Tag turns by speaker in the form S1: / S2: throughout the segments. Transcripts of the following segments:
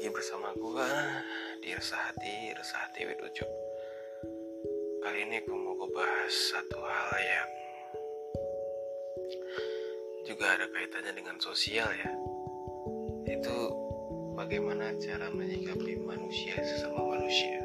S1: lagi bersama gua di Resah Hati, Resah with Ucup. Kali ini gue mau bahas satu hal yang juga ada kaitannya dengan sosial ya. Itu bagaimana cara menyikapi manusia sesama manusia.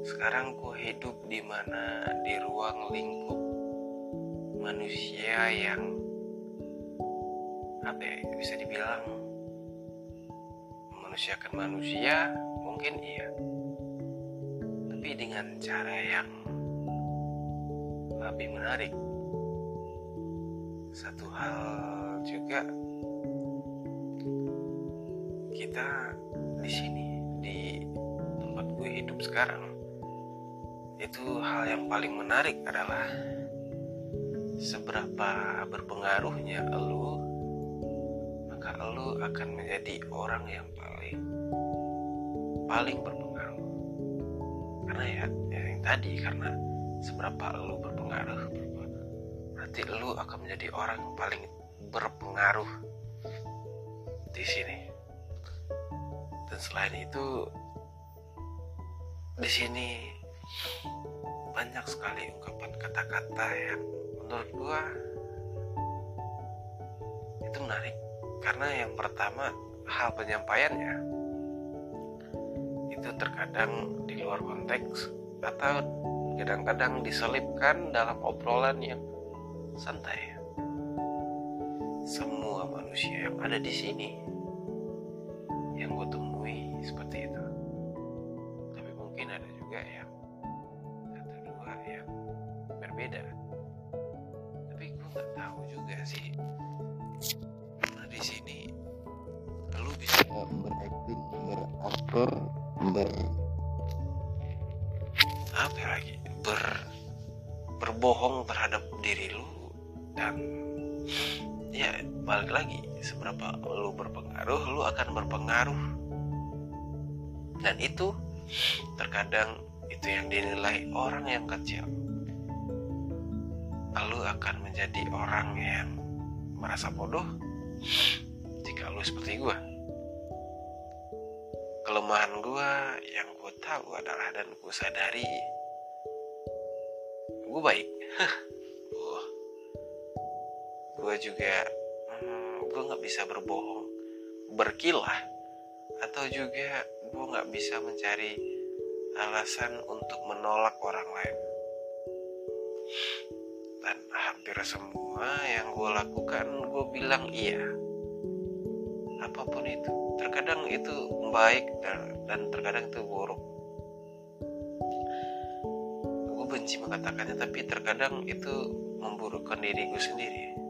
S1: Sekarang gue hidup di mana di ruang lingkup manusia yang apa ya, bisa dibilang memanusiakan manusia mungkin iya. Tapi dengan cara yang lebih menarik. Satu hal juga kita di sini di tempat gue hidup sekarang itu hal yang paling menarik adalah seberapa berpengaruhnya lu lu akan menjadi orang yang paling berpengaruh. Karena ya, ya yang tadi karena seberapa lu berpengaruh berarti lu akan menjadi orang yang paling berpengaruh di sini. Dan selain itu di sini banyak sekali ungkapan kata-kata yang menurut gua itu menarik karena yang pertama hal penyampaiannya itu terkadang di luar konteks atau kadang-kadang diselipkan dalam obrolan yang santai. Semua manusia yang ada di sini yang gue temui seperti dan ya balik lagi. Seberapa lu berpengaruh lu akan berpengaruh. Dan itu terkadang itu yang dinilai orang yang kecil. Lu akan menjadi orang yang merasa bodoh jika lu seperti gue kelemahan gue yang gue tahu adalah dan gue sadari gue baik gue juga hmm, gue nggak bisa berbohong berkilah atau juga gue nggak bisa mencari alasan untuk menolak orang lain. Dan hampir semua yang gue lakukan gue bilang iya. Apa pun itu terkadang itu baik dan, dan terkadang itu buruk. Gue benci mengatakannya tapi terkadang itu memburukkan diri gue sendiri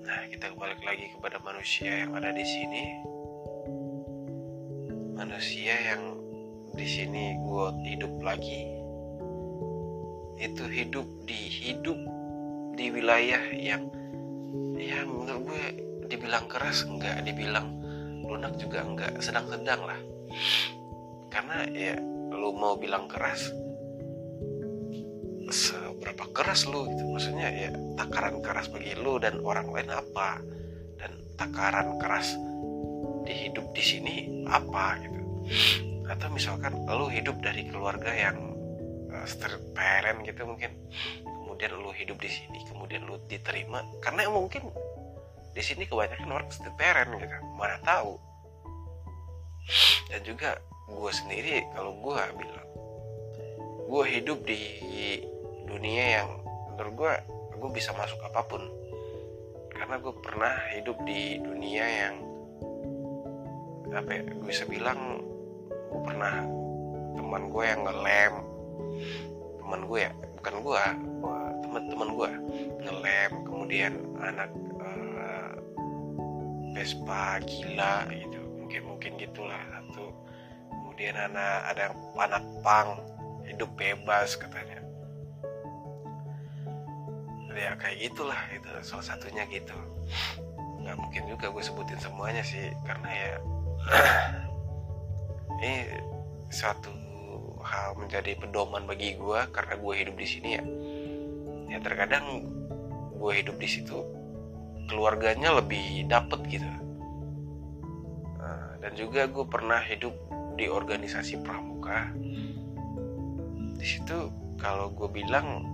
S1: nah kita balik lagi kepada manusia yang ada di sini. Manusia yang di sini gue hidup lagi. Itu hidup di hidup di wilayah yang yang menurut gue dibilang keras enggak dibilang lunak juga enggak sedang-sedang lah. Karena ya lu mau bilang keras seberapa keras lu gitu. Maksudnya ya takaran keras bagi lu dan orang lain apa? Dan takaran keras di hidup di sini apa gitu. Atau misalkan lu hidup dari keluarga yang uh, parent gitu mungkin. Kemudian lu hidup di sini kemudian lu diterima. Karena mungkin di sini kebanyakan orang stay parent gitu. Mana tahu. Dan juga gue sendiri kalau gue bilang gue hidup di dunia yang menurut gue gue bisa masuk apa pun. Karena gue pernah hidup di dunia yang apa ya gue bisa bilang gue pernah teman gue yang ngelem. Teman gue ya bukan gue teman-teman gue ngelem kemudian anak Vespa gila gitu mungkin mungkin gitulah. Satu kemudian anak ada anak pang hidup bebas katanya ya kayak gitulah itu salah satunya gitu. Nggak mungkin juga gue sebutin semuanya sih karena ya ini suatu hal menjadi pedoman bagi gue karena gue hidup di sini ya. Ya terkadang gue hidup di situ keluarganya lebih dapet gitu. Dan juga gue pernah hidup di organisasi pramuka. Di situ kalau gue bilang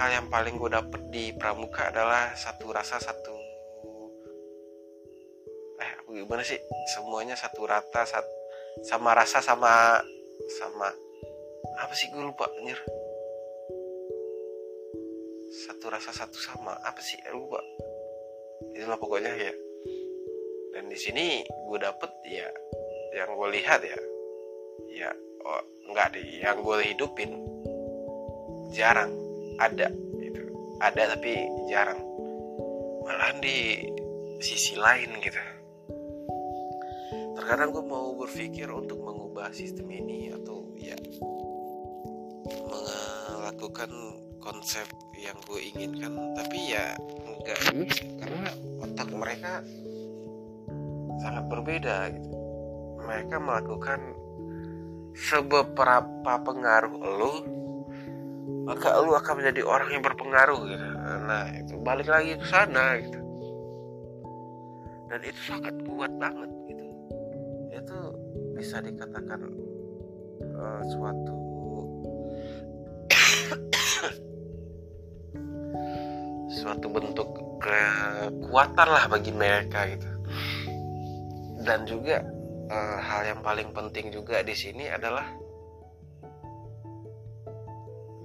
S1: hal yang paling gue dapet di pramuka adalah satu rasa satu eh gimana sih? Semuanya satu rata sat, sama rasa sama sama apa sih gue lupa anjir? Satu rasa satu sama apa sih? Lupa. Itulah pokoknya ya. Dan di sini gue dapet ya yang gue lihat ya ya oh, nggak deh yang gue hidupin jarang ada gitu. Ada tapi jarang. Malahan di sisi lain gitu. Terkadang gue mau berpikir untuk mengubah sistem ini atau ya melakukan konsep yang gue inginkan. Tapi ya enggak karena otak mereka sangat berbeda gitu. Mereka melakukan seberapa pengaruh lo maka lo akan menjadi orang yang berpengaruh gitu. Nah itu balik lagi ke sana gitu. Dan itu sangat kuat banget gitu. Itu bisa dikatakan uh, suatu suatu bentuk kekuatan lah bagi mereka gitu. Dan juga uh, hal yang paling penting juga di sini adalah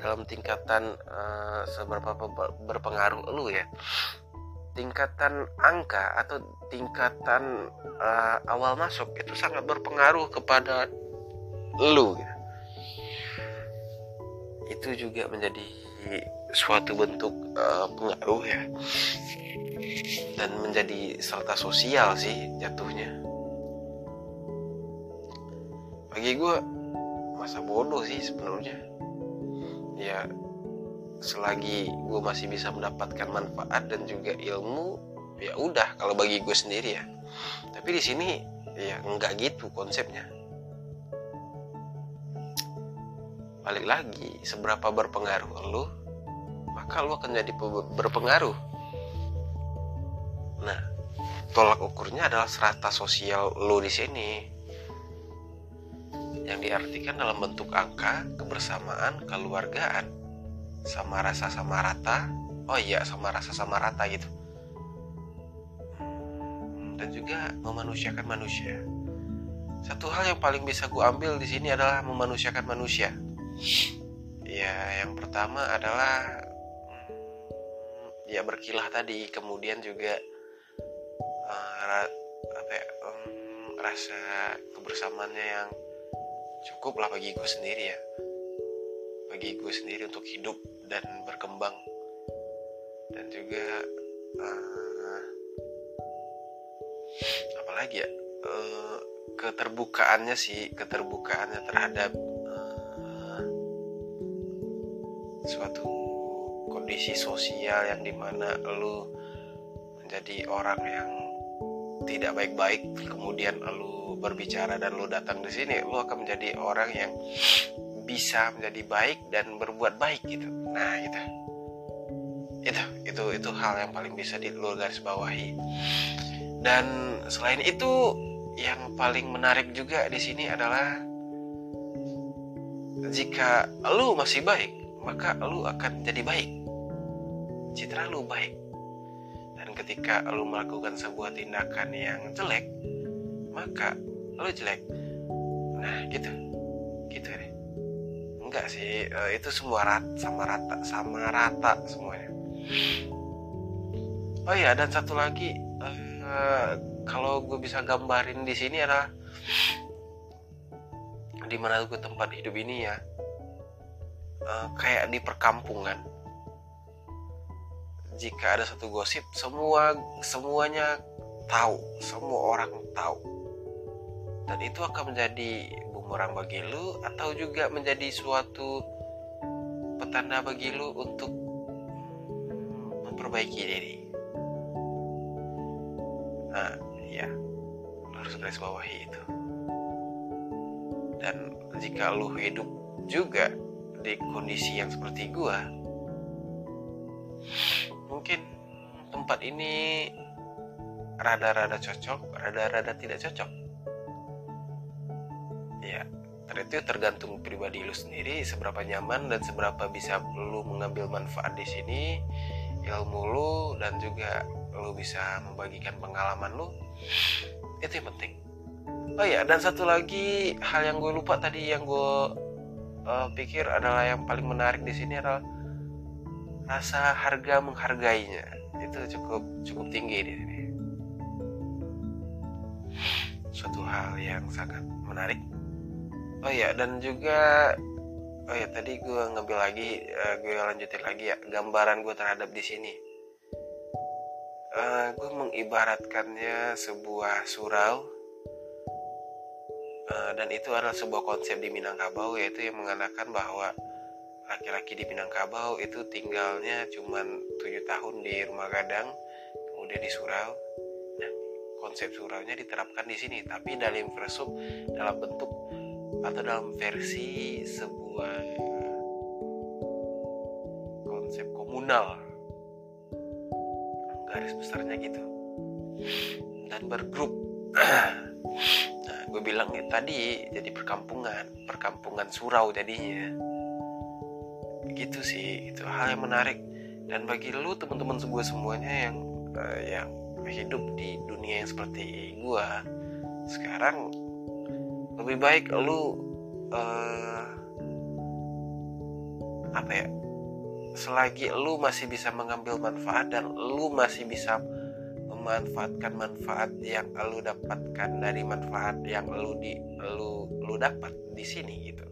S1: dalam tingkatan uh, seberapa berpengaruh lu ya. Tingkatan angka atau tingkatan uh, awal masuk itu sangat berpengaruh kepada lu gitu. itu juga menjadi suatu bentuk uh, pengaruh ya. Dan menjadi serta sosial sih jatuhnya. Bagi gue masa bodoh sih sebenarnya ya selagi gue masih bisa mendapatkan manfaat dan juga ilmu ya udah kalau bagi gue sendiri ya. Tapi di sini ya nggak gitu konsepnya. Balik lagi seberapa berpengaruh lo maka lo akan jadi berpengaruh. Nah tolak ukurnya adalah serata sosial lo di sini yang diartikan dalam bentuk angka, kebersamaan, keluargaan, sama rasa sama rata. Oh iya, sama rasa sama rata gitu. Dan juga memanusiakan manusia. Satu hal yang paling bisa gue ambil di sini adalah memanusiakan manusia. Ya, yang pertama adalah hmm, ya berkilah tadi, kemudian juga uh, apa ya, um, rasa kebersamaannya yang cukup lah bagi gue sendiri ya. Bagi gue sendiri untuk hidup dan berkembang. Dan juga uh, apalagi ya? Uh, keterbukaannya sih keterbukaannya terhadap uh, suatu kondisi sosial yang di mana lu menjadi orang yang tidak baik-baik kemudian lu berbicara dan lo datang di sini lo akan menjadi orang yang bisa menjadi baik dan berbuat baik gitu. Nah gitu. Itu itu itu hal yang paling bisa di lo garis bawahi. Dan selain itu yang paling menarik juga di sini adalah jika lo masih baik maka lo akan jadi baik. Citra lo baik ketika lo melakukan sebuah tindakan yang jelek maka lo jelek. Nah gitu. Gitu deh. Enggak sih uh, itu semua rata sama rata sama rata semuanya. Oh iya dan satu lagi uh, kalau gue bisa gambarin di sini adalah di mana gue tempat hidup ini ya uh, kayak di perkampungan jika ada satu gosip semua semuanya tahu semua orang tahu. Dan itu akan menjadi bumerang bagi lu atau juga menjadi suatu petanda bagi lu untuk memperbaiki diri. Nah ya harus garis bawahi itu. Dan jika lu hidup juga di kondisi yang seperti gua mungkin tempat ini rada-rada cocok rada-rada tidak cocok. Ya itu tergantung pribadi lu sendiri seberapa nyaman dan seberapa bisa lu mengambil manfaat di sini ilmu lu dan juga lu bisa membagikan pengalaman lu. Itu yang penting. Oh ya dan satu lagi hal yang gue lupa tadi yang gue uh, pikir adalah yang paling menarik di sini adalah rasa harga menghargainya. Itu cukup cukup tinggi di sini. Suatu hal yang sangat menarik. Oh ya dan juga oh ya tadi gue ngambil lagi uh, gue lanjutin lagi ya gambaran gue terhadap di sini. Uh, gue mengibaratkannya sebuah surau. Uh, dan itu adalah sebuah konsep di Minangkabau yaitu yang mengatakan bahwa laki-laki di Minangkabau itu tinggalnya cuma tujuh tahun di rumah gadang kemudian di surau. Nah konsep suraunya diterapkan di sini tapi dalam versup dalam bentuk atau dalam versi sebuah konsep komunal. Garis besarnya gitu. Dan bergrup. Nah gue bilang ya tadi jadi perkampungan perkampungan surau jadinya gitu sih itu hal yang menarik. Dan bagi lu teman-teman gue semuanya yang uh, yang hidup di dunia yang seperti gue sekarang lebih baik lu uh, apa ya selagi lu masih bisa mengambil manfaat dan lu masih bisa memanfaatkan manfaat yang lu dapatkan dari manfaat yang lu di lu lu dapat di sini gitu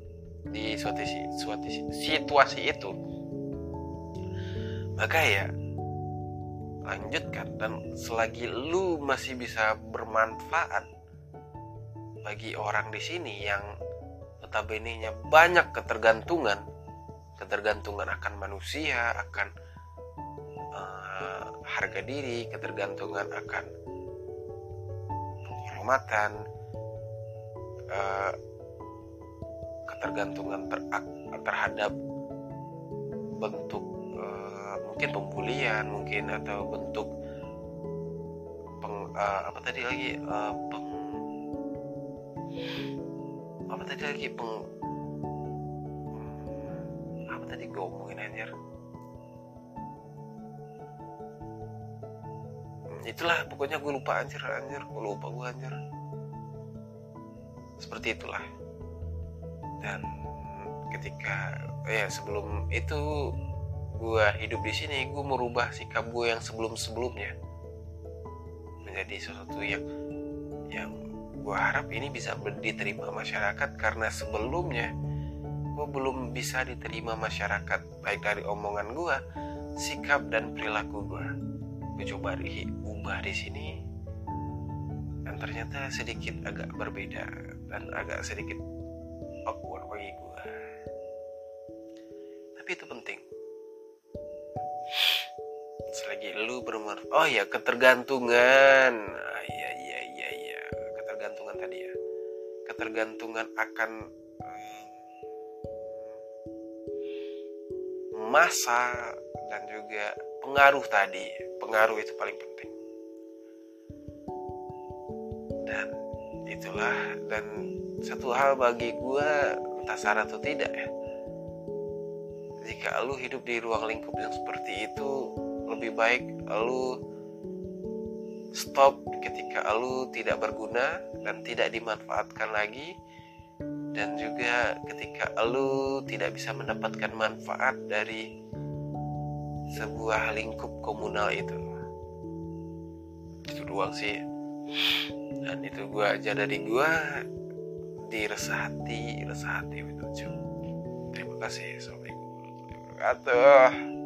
S1: di suatu, suatu situasi itu. Maka ya lanjutkan. Dan selagi lu masih bisa bermanfaat bagi orang di sini yang notabene banyak ketergantungan ketergantungan akan manusia akan uh, harga diri ketergantungan akan penghormatan uh, ketergantungan ter terhadap bentuk uh, mungkin pembulian mungkin atau bentuk peng, uh, apa tadi lagi uh, peng apa tadi lagi peng hmm, apa tadi gue omongin anjir? Hmm, itulah pokoknya gue lupa anjir anjir gue lupa gue anjir. Seperti itulah dan ketika ya sebelum itu gue hidup di sini gue merubah sikap gue yang sebelum sebelumnya menjadi sesuatu yang yang gue harap ini bisa diterima masyarakat karena sebelumnya gue belum bisa diterima masyarakat baik dari omongan gue sikap dan perilaku gue gue coba diubah di sini dan ternyata sedikit agak berbeda dan agak sedikit awkward bagi gue tapi itu penting. Selagi lu bermanfaat oh ya ketergantungan. Ketergantungan akan masa dan juga pengaruh tadi. Pengaruh itu paling penting. Dan itulah dan satu hal bagi gue entah salah atau tidak ya. Jika lu hidup di ruang lingkup yang seperti itu lebih baik lu stop ketika lu tidak berguna dan tidak dimanfaatkan lagi. Dan juga ketika lu tidak bisa mendapatkan manfaat dari sebuah lingkup komunal itu. Itu doang sih. Dan itu gua aja dari gua di resah hati resah hati itu terima kasih assalamualaikum warahmatullahi wabarakatuh